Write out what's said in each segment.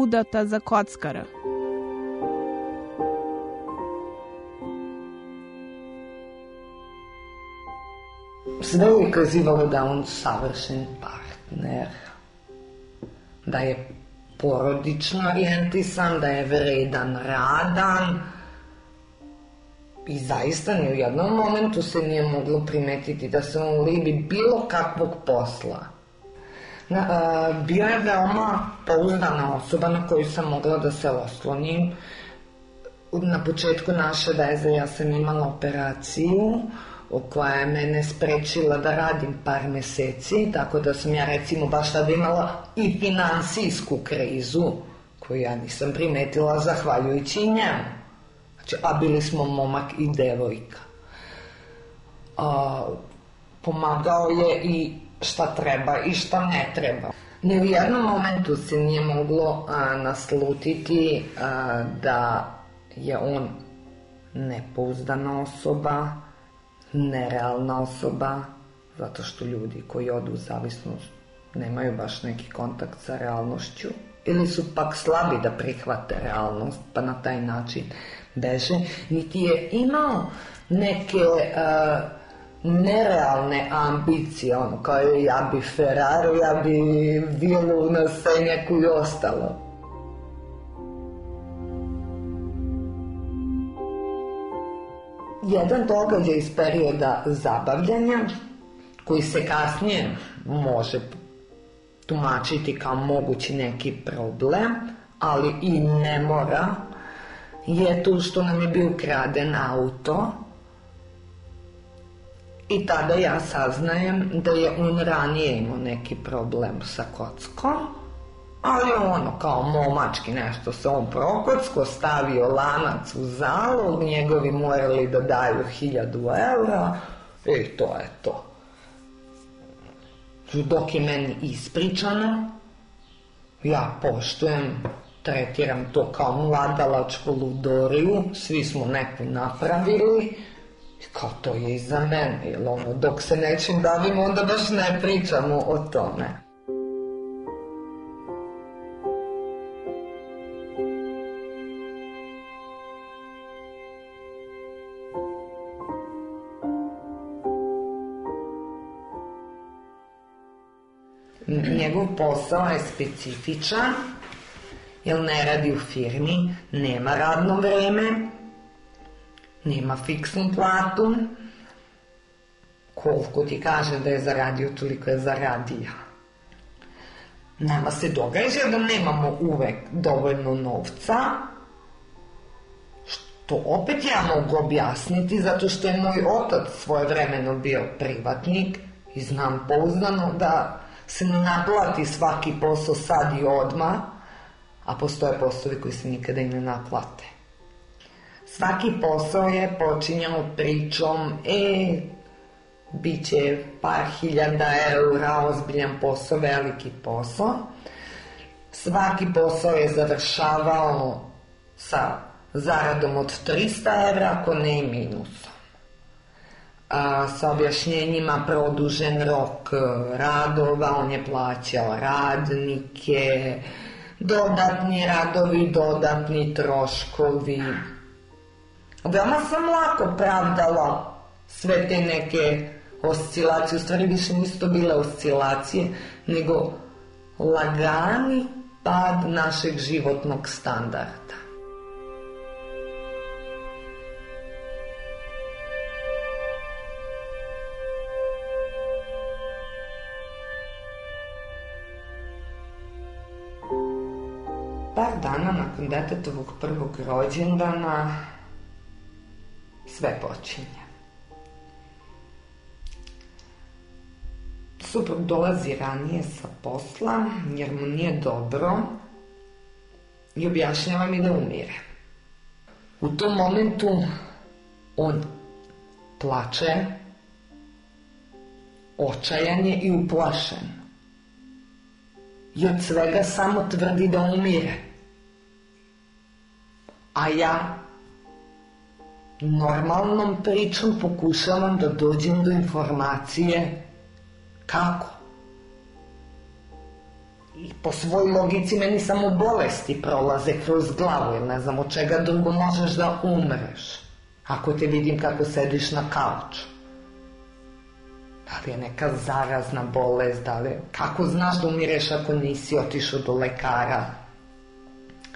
udata za kockara. Sve je ukazivalo da on savršen partner, da je porodično orijentisan, da je vredan, radan, I zaista ni u jednom momentu se nije moglo primetiti da se on libi bilo kakvog posla na, a, bio je veoma pouzdana osoba na koju sam mogla da se oslonim. Na početku naše veze ja sam imala operaciju koja je mene sprečila da radim par meseci, tako da sam ja recimo baš tada imala i finansijsku krizu koju ja nisam primetila zahvaljujući i njemu. Znači, a bili smo momak i devojka. A, pomagao je i šta treba i šta ne treba. Ni u jednom momentu se nije moglo a, naslutiti a, da je on nepouzdana osoba, nerealna osoba, zato što ljudi koji odu u zavisnost nemaju baš neki kontakt sa realnošću ili su pak slabi da prihvate realnost pa na taj način beže, niti je imao neke uh, nerealne ambicije, ono, kao ja bi Ferrari, ja bi vilu na Senjaku i ostalo. Jedan događaj iz perioda zabavljanja, koji se kasnije može tumačiti kao mogući neki problem, ali i ne mora, je to što nam je bio kraden auto, I tada ja saznajem da je on ranije imao neki problem sa kockom, ali ono kao momački nešto se on prokocko, stavio lanac u zalog, njegovi morali da daju hiljadu evra i to je to. Dok je meni ispričano, ja poštujem, tretiram to kao mladalačku ludoriju, svi smo neku napravili, kao to je i za mene, jer ono, dok se nečim bavimo, onda baš ne pričamo o tome. njegov posao je specifičan, jer ne radi u firmi, nema radno vreme, nema fiksnu platu, koliko ti kaže da je zaradio, toliko je zaradio. Nama se događa da nemamo uvek dovoljno novca, što opet ja mogu objasniti zato što je moj otac svoje vremeno bio privatnik i znam pouzdano da se ne naplati svaki posao sad i odma, a postoje poslovi koji se nikada i ne naplate. Svaki posao je počinjao pričom, e, bit će par hiljada eura, ozbiljan posao, veliki posao. Svaki posao je završavao sa zaradom od 300 evra, ako ne i minusom. A, sa objašnjenjima produžen rok e, radova, on je plaćao radnike, dodatni radovi, dodatni troškovi, veoma sam lako pravdala sve te neke oscilacije, u stvari više nisu to bile oscilacije, nego lagani pad našeg životnog standarda. Par dana nakon detetovog prvog rođendana sve počinje. Suprug dolazi ranije sa posla jer mu nije dobro i objašnjava mi da umire. U tom momentu on plače, očajan je i uplašen. I od svega samo tvrdi da umire. A ja normalnom pričom pokušavam da dođem do informacije kako. I po svoj logici meni samo bolesti prolaze kroz glavu, jer ne znam od čega drugo možeš da umreš, ako te vidim kako sediš na kauču. Da li je neka zarazna bolest, da li Kako znaš da umireš ako nisi otišao do lekara?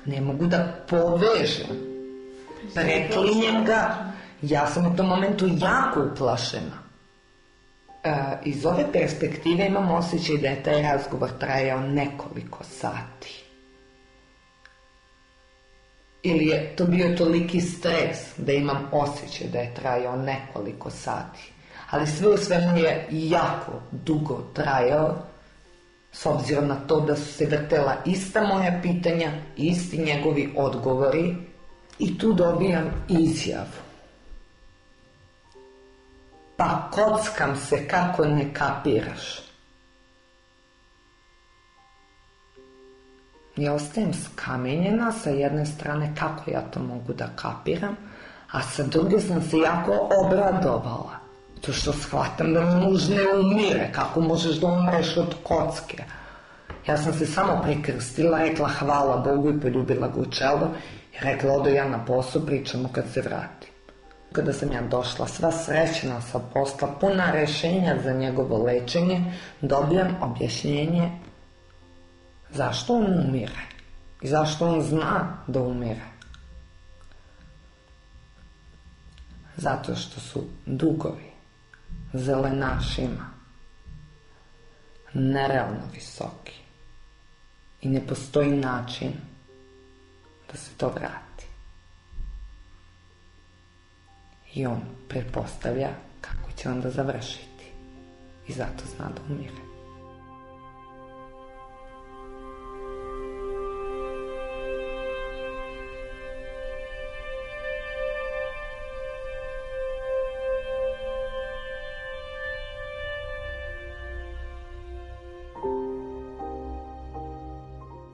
Ne mogu da povežem preklinjem ga. Ja sam u tom momentu jako uplašena. E, iz ove perspektive imam osjećaj da je taj razgovor trajao nekoliko sati. Ili je to bio toliki stres da imam osjećaj da je trajao nekoliko sati. Ali sve u svemu je jako dugo trajao s obzirom na to da su se vrtela ista moja pitanja i isti njegovi odgovori i tu dobijam izjavu. Pa kockam se kako ne kapiraš. Ja ostajem skamenjena, sa jedne strane kako ja to mogu da kapiram, a sa druge sam se jako obradovala. To što shvatam da muž ne umire, kako možeš da umreš od kocke. Ja sam se samo prekrstila, rekla hvala Bogu i poljubila ga u čelo Rekla, odo ja na posao, pričamo kad se vratim. Kada sam ja došla sva srećna sa posla, puna rešenja za njegovo lečenje, dobijam objašnjenje zašto on umire i zašto on zna da umire. Zato što su dugovi zelenašima nerealno visoki i ne postoji način da se to vrati. I on prepostavlja kako će onda završiti. I zato zna da umire.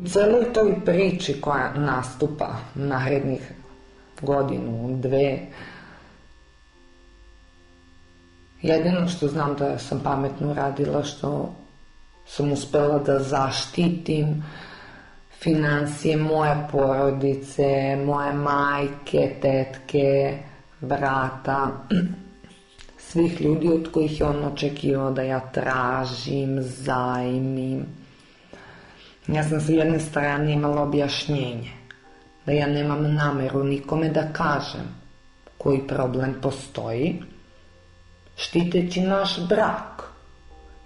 celoj toj priči koja nastupa narednih godinu, dve, jedino što znam da sam pametno radila, što sam uspela da zaštitim financije moje porodice, moje majke, tetke, brata, svih ljudi od kojih je on očekivao da ja tražim, zajmim. Ja sam sa jedne strane imala objašnjenje, da ja nemam nameru nikome da kažem koji problem postoji, štiteći naš brak.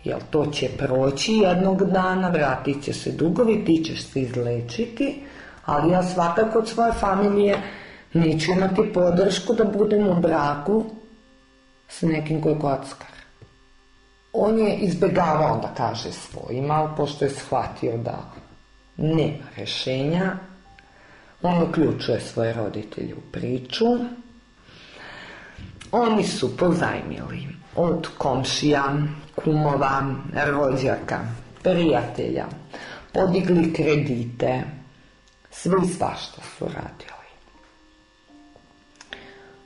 Jel to će proći jednog dana, vratit će se dugovi, ti ćeš se izlečiti, ali ja svakako od svoje familije neću imati podršku da budem u braku s nekim koji je kockar on je izbegavao da kaže svojima, ali pošto je shvatio da nema rešenja, on uključuje svoje roditelje u priču. Oni su pozajmili od komšija, kumova, rođaka, prijatelja, podigli kredite, svi svašta su radili.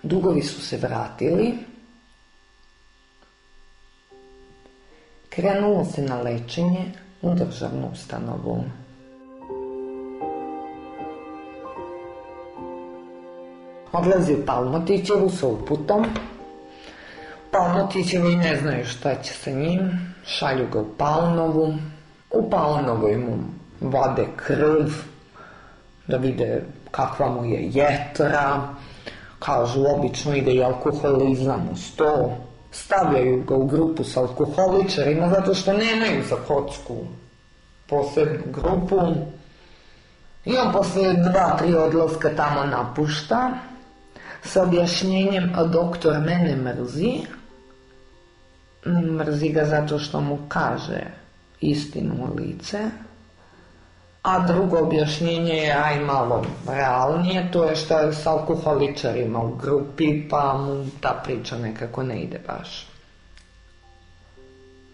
Dugovi su se vratili, Krenulo se na lečenje u državnu ustanovu. Odlazi u Palmotićevu sa uputom. Palmotićevi ne znaju šta će sa njim, šalju ga u Palnovu. U Palnovoj mu vade krv, da vide kakva mu je jetra, kažu obično ide i alkoholizam uz to, stavljaju ga u grupu sa alkoholičarima zato što nemaju za kocku posebnu grupu i on posle dva, tri odlaska tamo napušta sa objašnjenjem a doktor mene mrzi mrzi ga zato što mu kaže istinu u lice A drugo objašnjenje je aj malo realnije, to je što je s alkoholičarima u grupi, pa mu ta priča nekako ne ide baš.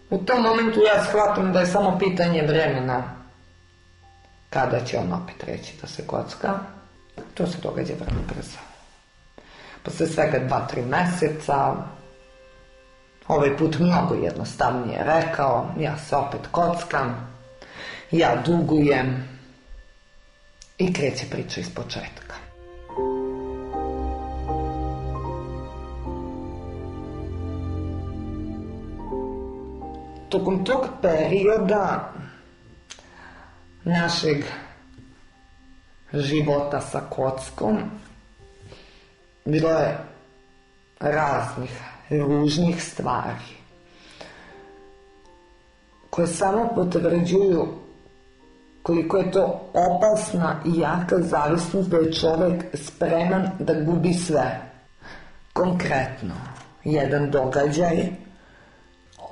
U tom momentu ja shvatam da je samo pitanje vremena kada će on opet reći da se kocka. To se događa vrlo brzo. Posle svega dva, tri meseca, ovaj put mnogo jednostavnije rekao, ja se opet kockam, ja dugujem i kreće priča iz početka. Tokom tog perioda našeg života sa kockom bilo je raznih ružnih stvari koje samo potvrđuju koliko je to opasna i jaka zavisnost da je čovek spreman da gubi sve. Konkretno, jedan događaj,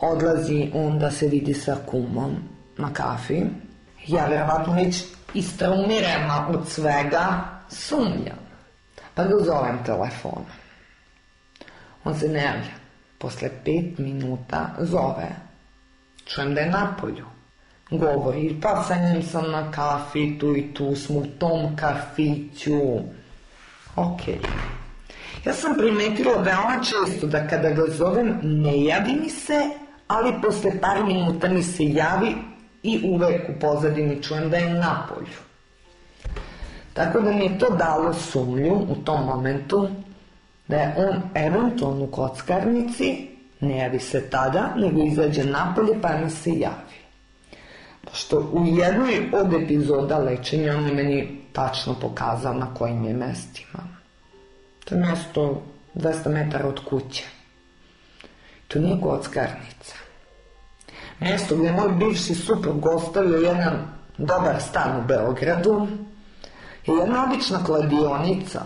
odlazi on da se vidi sa kumom na kafi, ja verovatno već istraumirana od svega, sumnja. Pa ga zovem telefon. On se ne javlja. Posle pet minuta zove. Čujem da je napolju govori. Pa sa njim sam na kafi, tu i tu smo u tom kafiću. Okej. Ja sam primetila da ona često da kada ga zovem ne javi mi se, ali posle par minuta mi se javi i uvek u pozadini čujem da je na polju. Tako da mi je to dalo sumlju u tom momentu da je on eventualno u kockarnici, ne javi se tada, nego izađe napolje pa mi se javi što u jednoj od epizoda lečenja on je meni tačno pokazao na kojim je mestima. To je mesto 200 metara od kuće. To nije kockarnica. Mesto gde je moj bivši suprug ostavio jedan dobar stan u Beogradu je jedna obična kladionica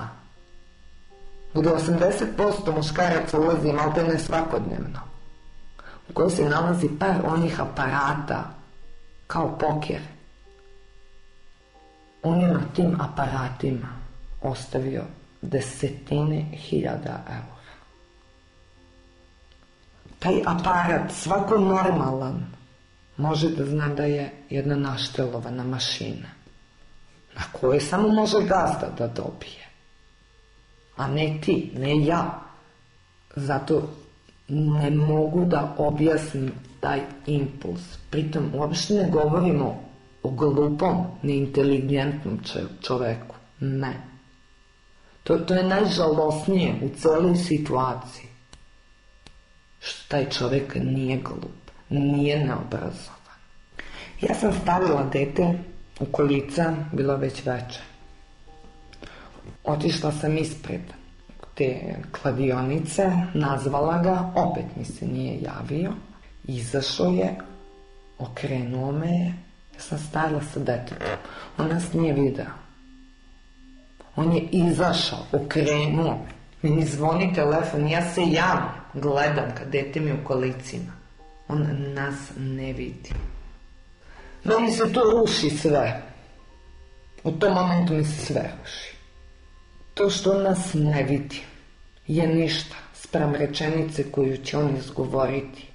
gde 80% muškaraca ulazi maltene svakodnevno u kojoj se nalazi par onih aparata kao poker. On je na tim aparatima ostavio desetine hiljada eura. Taj aparat, svako normalan, može da zna da je jedna naštelovana mašina na koje samo može gazda da dobije. A ne ti, ne ja. Zato ne mogu da objasnim taj impuls. Pritom uopšte ne govorimo o glupom, neinteligentnom čoveku. Ne. To, to je najžalosnije u celoj situaciji. Što taj čovek nije glup, nije neobrazovan. Ja sam stavila dete u kolica, bilo već veče. Otišla sam ispred te kladionice, nazvala ga, opet mi se nije javio. Izašao je, okrenuo me je, ja sam stajala sa detetom. On nas nije video. On je izašao, okrenuo me. Meni zvoni telefon, ja se javim, gledam kad dete mi u kolicima. On nas ne vidi. Meni se to ruši sve. U tom momentu mi se sve ruši. To što nas ne vidi je ništa sprem rečenice koju će on izgovoriti.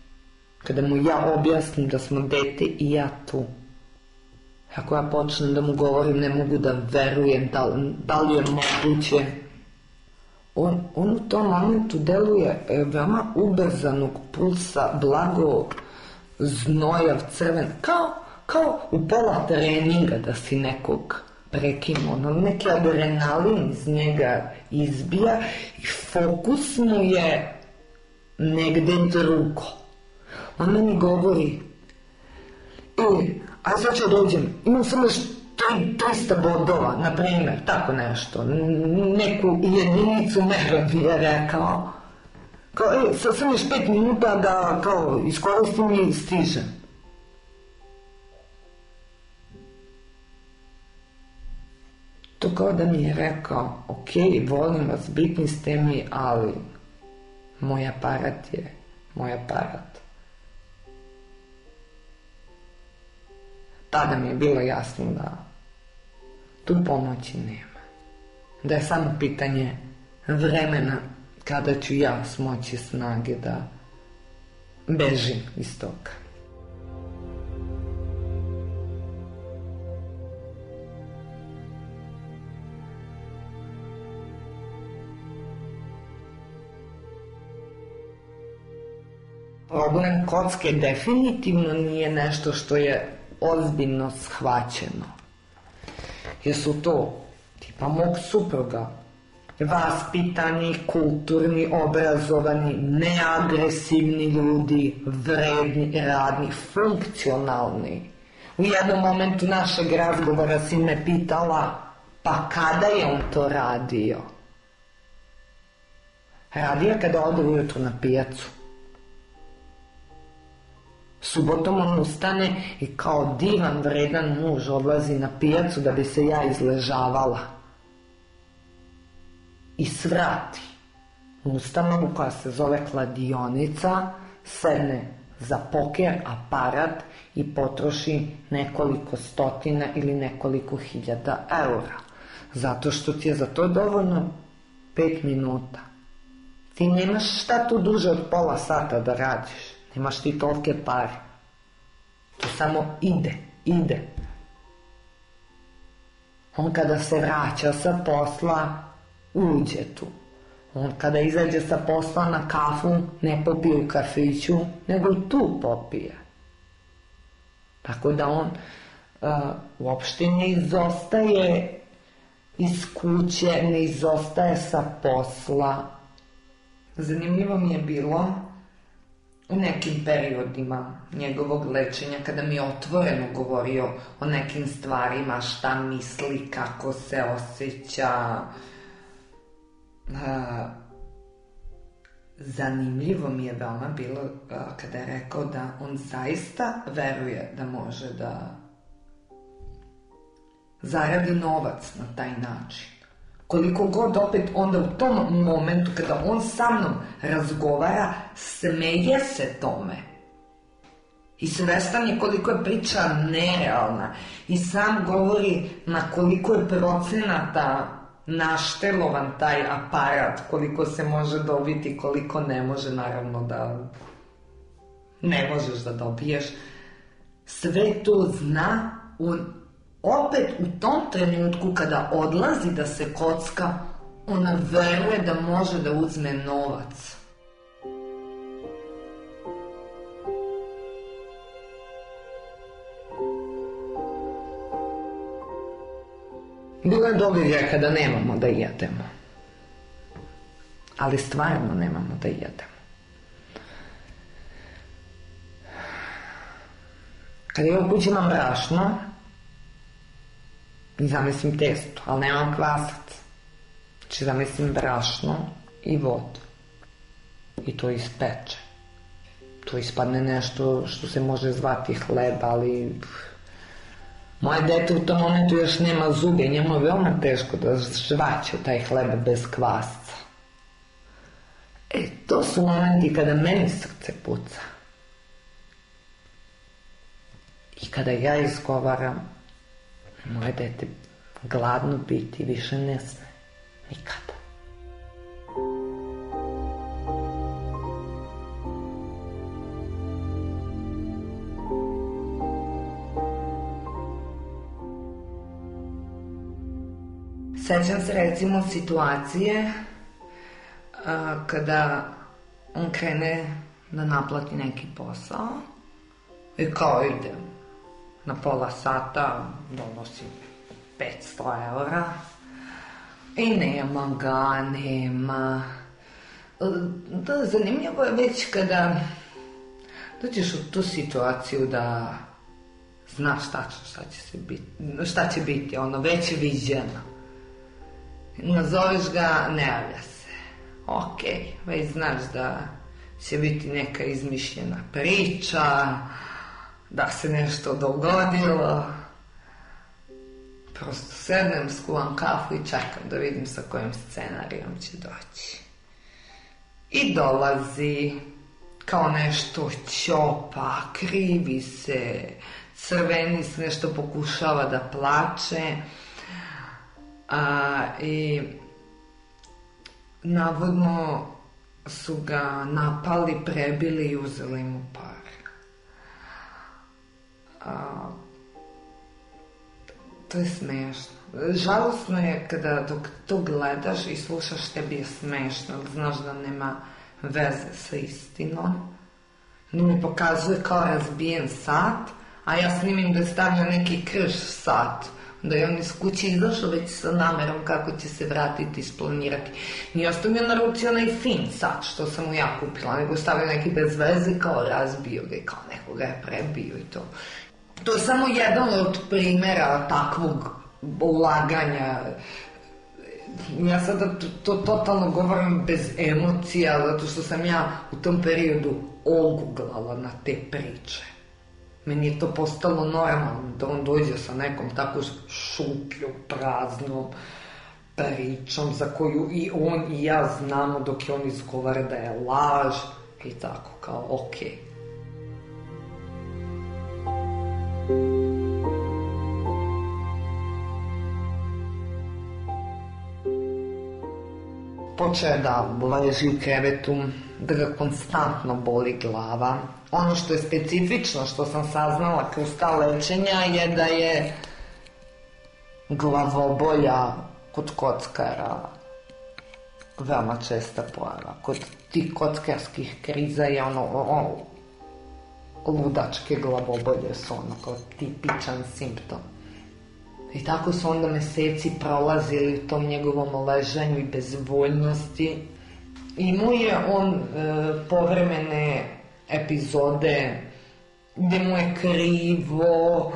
Kada mu ja objasnim da smo dete i ja tu. Ako ja počnem da mu govorim, ne mogu da verujem da, da li je moguće. On, on u tom momentu deluje e, veoma ubrzanog pulsa, blago znojav, crven, kao, kao u pola treninga da si nekog prekim, ono, neki adrenalin iz njega izbija i fokus mu je negde drugo. On meni govori, e, a sad ću dođem, da imam samo 300 bodova, na primer, tako nešto, neku jedinicu mera bi je rekao. Kao, e, sad sam još 5 minuta da, kao, iskoristim i stižem. To kao da mi je rekao, ok, volim vas, bitni ste mi, ali moj aparat je moj aparat. Tada mi je bilo jasno da tu pomoći nema. Da je samo pitanje vremena kada ću ja smoći snage da bežim iz toga. Problem kocke definitivno nije nešto što je ozbiljno shvaćeno. Jer su to, tipa mog suproga, vaspitani, kulturni, obrazovani, neagresivni ljudi, vredni, radni, funkcionalni. U jednom momentu našeg razgovora si me pitala pa kada je on to radio? Radio kada ode ujutro na pijacu. Subotom on ustane i kao divan vredan muž odlazi na pijacu da bi se ja izležavala. I svrati u ustanovu koja se zove kladionica, sedne za poker aparat i potroši nekoliko stotina ili nekoliko hiljada eura. Zato što ti je za to dovoljno 5 minuta. Ti nemaš šta tu duže od pola sata da radiš. Nemaš ti tolke pare. To samo ide, ide. On kada se vraća sa posla, uđe tu. On kada izađe sa posla na kafu, ne popije u kafiću, nego tu popije. Tako da on uh, uopšte ne izostaje iz kuće, ne izostaje sa posla. Zanimljivo mi je bilo u nekim periodima njegovog lečenja kada mi je otvoreno govorio o nekim stvarima, šta misli, kako se osjeća. A, zanimljivo mi je veoma bilo a, kada je rekao da on zaista veruje da može da zaradi novac na taj način koliko god opet onda u tom momentu kada on sa mnom razgovara, smeje se tome. I svestan je koliko je priča nerealna i sam govori na koliko je procenata naštelovan taj aparat, koliko se može dobiti, koliko ne može, naravno da ne možeš da dobiješ. Sve to zna, on Opet u tom trenutku kada odlazi da se kocka, ona veruje da može da uzme novac. Bilo je događaja kada nemamo da jedemo. Ali stvarno nemamo da jedemo. Kad je u kući brašno, i zamislim testo, ali nemam kvasac. Znači zamislim brašno i vodu. I to ispeče. To ispadne nešto što se može zvati hleb, ali... Moje dete u tom momentu još nema zube, njemu je veoma teško da žvaće taj hleb bez kvasca. E, to su momenti kada meni srce puca. I kada ja izgovaram Moje dete gladno biti više ne sme. Nikada. Sećam se recimo situacije a, kada on krene da naplati neki posao i kao idem na pola sata donosi da 500 eura i nema ga, nema. Da, zanimljivo je već kada dođeš u tu situaciju da znaš tačno šta će, se biti, šta će biti, ono već je viđeno. Nazoveš ga, ne javlja se. Ok, već znaš da će biti neka izmišljena priča, da se nešto dogodilo. Prosto sednem, skuvam kafu i čekam da vidim sa kojim scenarijom će doći. I dolazi kao nešto ćopa, krivi se, crveni se, nešto pokušava da plače. A, I navodno su ga napali, prebili i uzeli mu pare a, to je smešno. Žalosno je kada dok to gledaš i slušaš tebi je smešno, znaš da nema veze sa istinom. No mi pokazuje kao razbijen sat, a ja snimim da je stavlja neki krš sat da je on iz kuće izašao već sa namerom kako će se vratiti, isplanirati. Nije ostao mi je naručio onaj fin sat što sam mu ja kupila, nego stavio neki bez veze kao razbio ga i kao nekoga je prebio i to. To je samo jedan od primera takvog ulaganja. Ja sada to, to totalno govorim bez emocija, zato što sam ja u tom periodu oguglala na te priče. Meni je to postalo normalno da on dođe sa nekom tako šupljom, praznom pričom za koju i on i ja znamo dok je on izgovara da je laž i tako kao okej. Okay počeo je da leži u krevetu, da ga konstantno boli glava. Ono što je specifično, što sam saznala kroz ta lečenja, je da je glavobolja kod kockara veoma česta pojava. Kod tih kockarskih kriza je ono, ono ludačke glavobolje su ono kao tipičan simptom. I tako su onda meseci prolazili u tom njegovom ležanju i bezvoljnosti. Imao je on e, povremene epizode gde mu je krivo,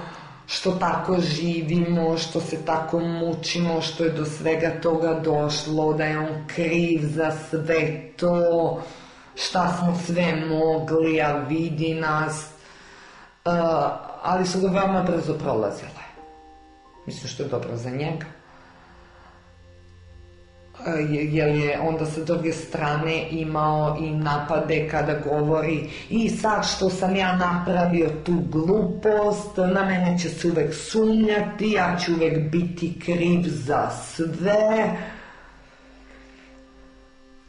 što tako živimo, što se tako mučimo, što je do svega toga došlo, da je on kriv za sve to, šta smo sve mogli, a vidi nas, e, ali su ga veoma brzo prolazile. Mislim što je dobro za njega. E, Jer je onda sa druge strane imao i napade kada govori i sad što sam ja napravio tu glupost, na mene će se uvek sumnjati, ja ću uvek biti kriv za sve.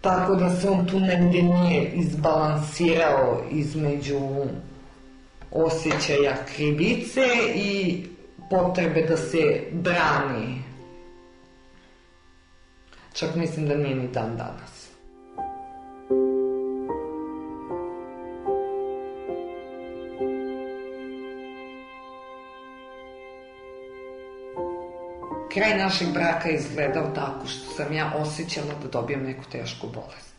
Tako da se on tu negdje nije izbalansirao između osjećaja krivice i potrebe da se brani. Čak mislim da nije ni dan danas. Kraj našeg braka izgledao tako što sam ja osjećala da dobijem neku tešku bolest.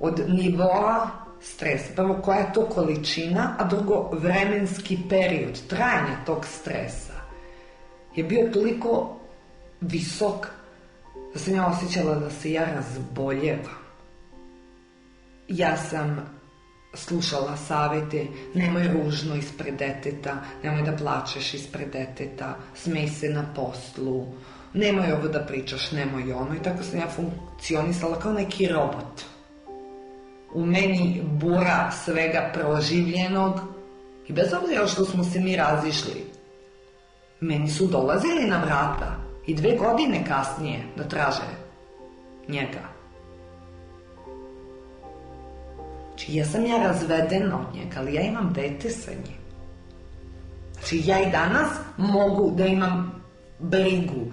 Od nivoa stres. Prvo, koja je to količina, a drugo, vremenski period trajanja tog stresa je bio toliko visok da sam ja osjećala da se ja razboljevam. Ja sam slušala savete, nemoj ružno ispred deteta, nemoj da plačeš ispred deteta, smej se na poslu, nemoj ovo da pričaš, nemoj ono. I tako sam ja funkcionisala kao neki robot u meni bura svega proživljenog i bez obzira što smo se mi razišli, meni su dolazili na vrata i dve godine kasnije da traže njega. Znači, ja sam ja razvedena od njega, ali ja imam dete sa njim. Znači, ja i danas mogu da imam brigu,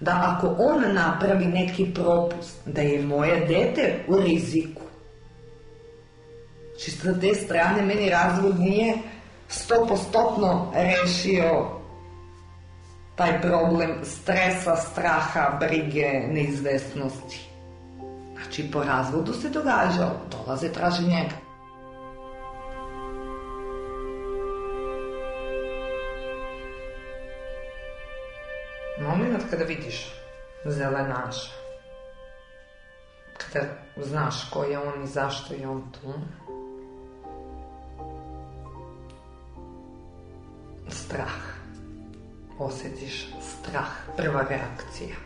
da ako on napravi neki propust, da je moje dete u riziku. Čisto znači, na te strane meni razvod nije stopostotno rešio taj problem stresa, straha, brige, neizvestnosti. Znači, po razvodu se događa, dolaze traže njega. Moment kada vidiš zelenaša, kada znaš ko je on i zašto je on tu, strah. Osjetiš strah, prva reakcija.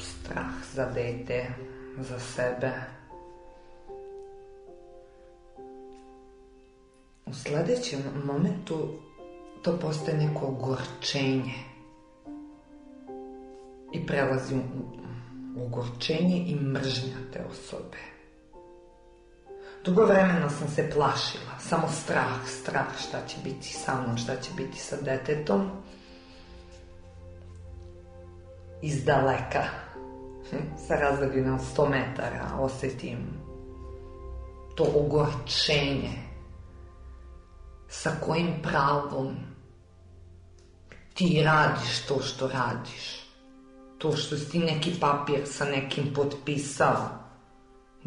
Strah za dete, za sebe. U sledećem momentu to postaje neko gorčenje i prelazi u ogorčenje i mržnja te osobe. Dugo vremena sam se plašila, samo strah, strah šta će biti sa mnom, šta će biti sa detetom. Iz daleka, sa razdaljina od 100 metara, osetim to ogorčenje sa kojim pravom ti radiš to što radiš. To što si neki papir sa nekim potpisao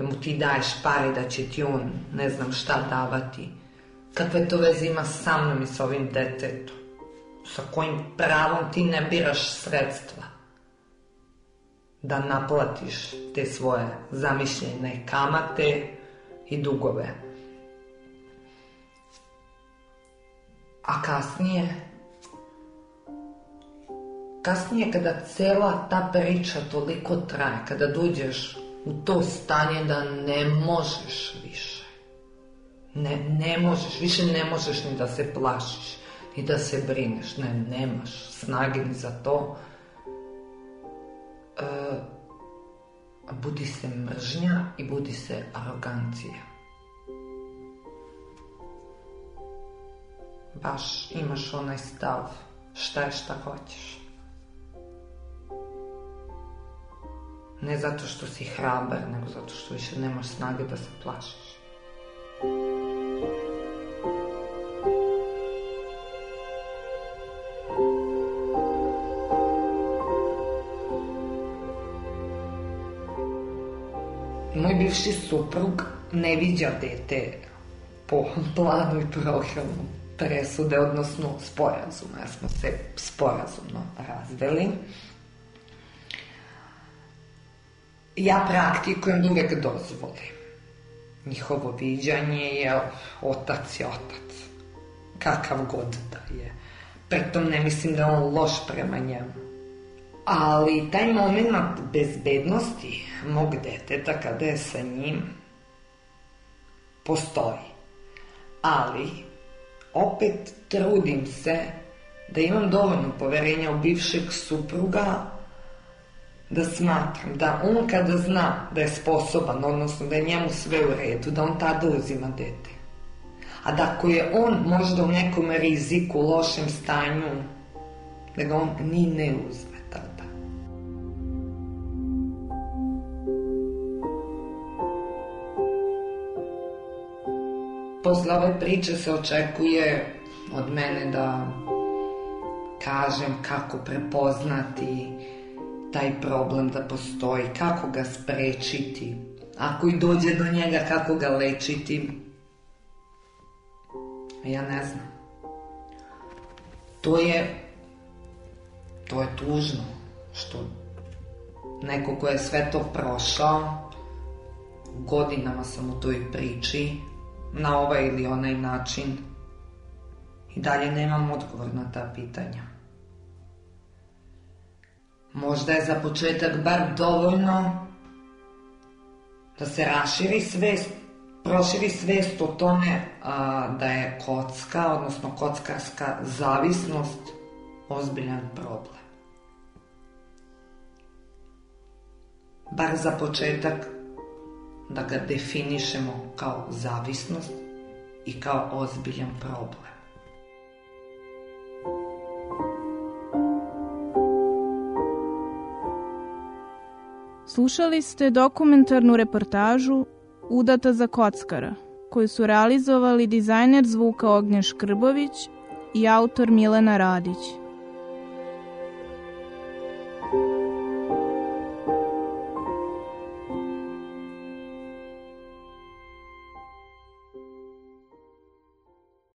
da mu ti daješ pare, da će ti on ne znam šta davati. Kakve to veze ima sa mnom i sa ovim detetom? Sa kojim pravom ti ne biraš sredstva? Da naplatiš te svoje zamišljene kamate i dugove. A kasnije, kasnije kada cela ta priča toliko traje, kada dođeš u to stanje da ne možeš više. Ne, ne možeš, više ne možeš ni da se plašiš, ni da se brineš, ne, nemaš snage ni za to. E, budi se mržnja i budi se arogancija. Baš imaš onaj stav šta je šta hoćeš. Ne zato što si hrabar, nego zato što više nemaš snage da se plašiš. Moj bivši suprug ne viđa dete po planu i programu presude, odnosno sporazuma, jer smo se sporazumno razveli ja praktikujem da uvek dozvole. Njihovo viđanje je otac je otac. Kakav god da je. Pretom ne mislim da on loš prema njemu. Ali taj moment bezbednosti mog deteta kada je sa njim postoji. Ali, opet trudim se da imam dovoljno poverenja u bivšeg supruga da smatram da on kada zna da je sposoban, odnosno da je njemu sve u redu, da on tada uzima dete. A da ako je on možda u nekom riziku, lošem stanju, da ga on ni ne uzme tada. Posle ove priče se očekuje od mene da kažem kako prepoznati taj problem da postoji, kako ga sprečiti, ako i dođe do njega, kako ga lečiti. Ja ne znam. To je to je tužno što neko ko je sve to prošao godinama sam u toj priči na ovaj ili onaj način i dalje nemam odgovor na ta pitanja. Možda je za početak bar dovoljno da se raširi svest, proširi svest o tome a, da je kocka, odnosno kockarska zavisnost ozbiljan problem. Bar za početak da ga definišemo kao zavisnost i kao ozbiljan problem. Slušali ste dokumentarnu reportažu Udata za kockara, koju su realizovali dizajner zvuka Ognjen Škrbović i autor Milena Radić.